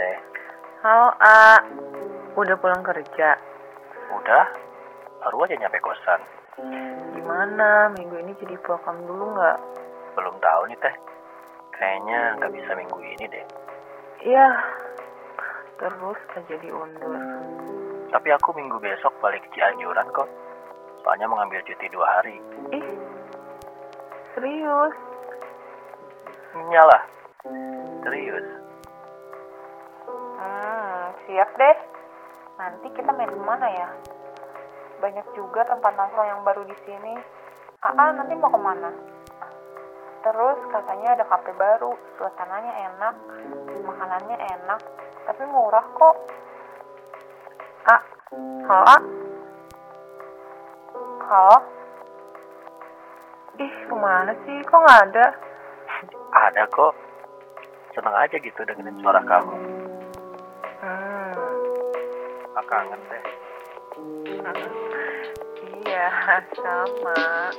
Teh. Halo, A. Udah pulang kerja? Udah? Baru aja nyampe kosan. Gimana? Minggu ini jadi pulang dulu nggak? Belum tahu nih, Teh. Kayaknya nggak bisa minggu ini deh. Iya. Terus aja diundur. Tapi aku minggu besok balik ke Cianjuran kok. Soalnya mengambil cuti dua hari. Ih, serius? Nyalah. Serius. Siap deh. Nanti kita main ke mana ya? Banyak juga tempat nongkrong yang baru di sini. Aa nanti mau ke mana? Terus katanya ada kafe baru, suasananya enak, makanannya enak, tapi murah kok. A, halo A? Halo? Ih, ke mana sih? Kok nggak ada? Ada kok. Seneng aja gitu dengerin suara kamu. Kangen, Teh. iya, sama.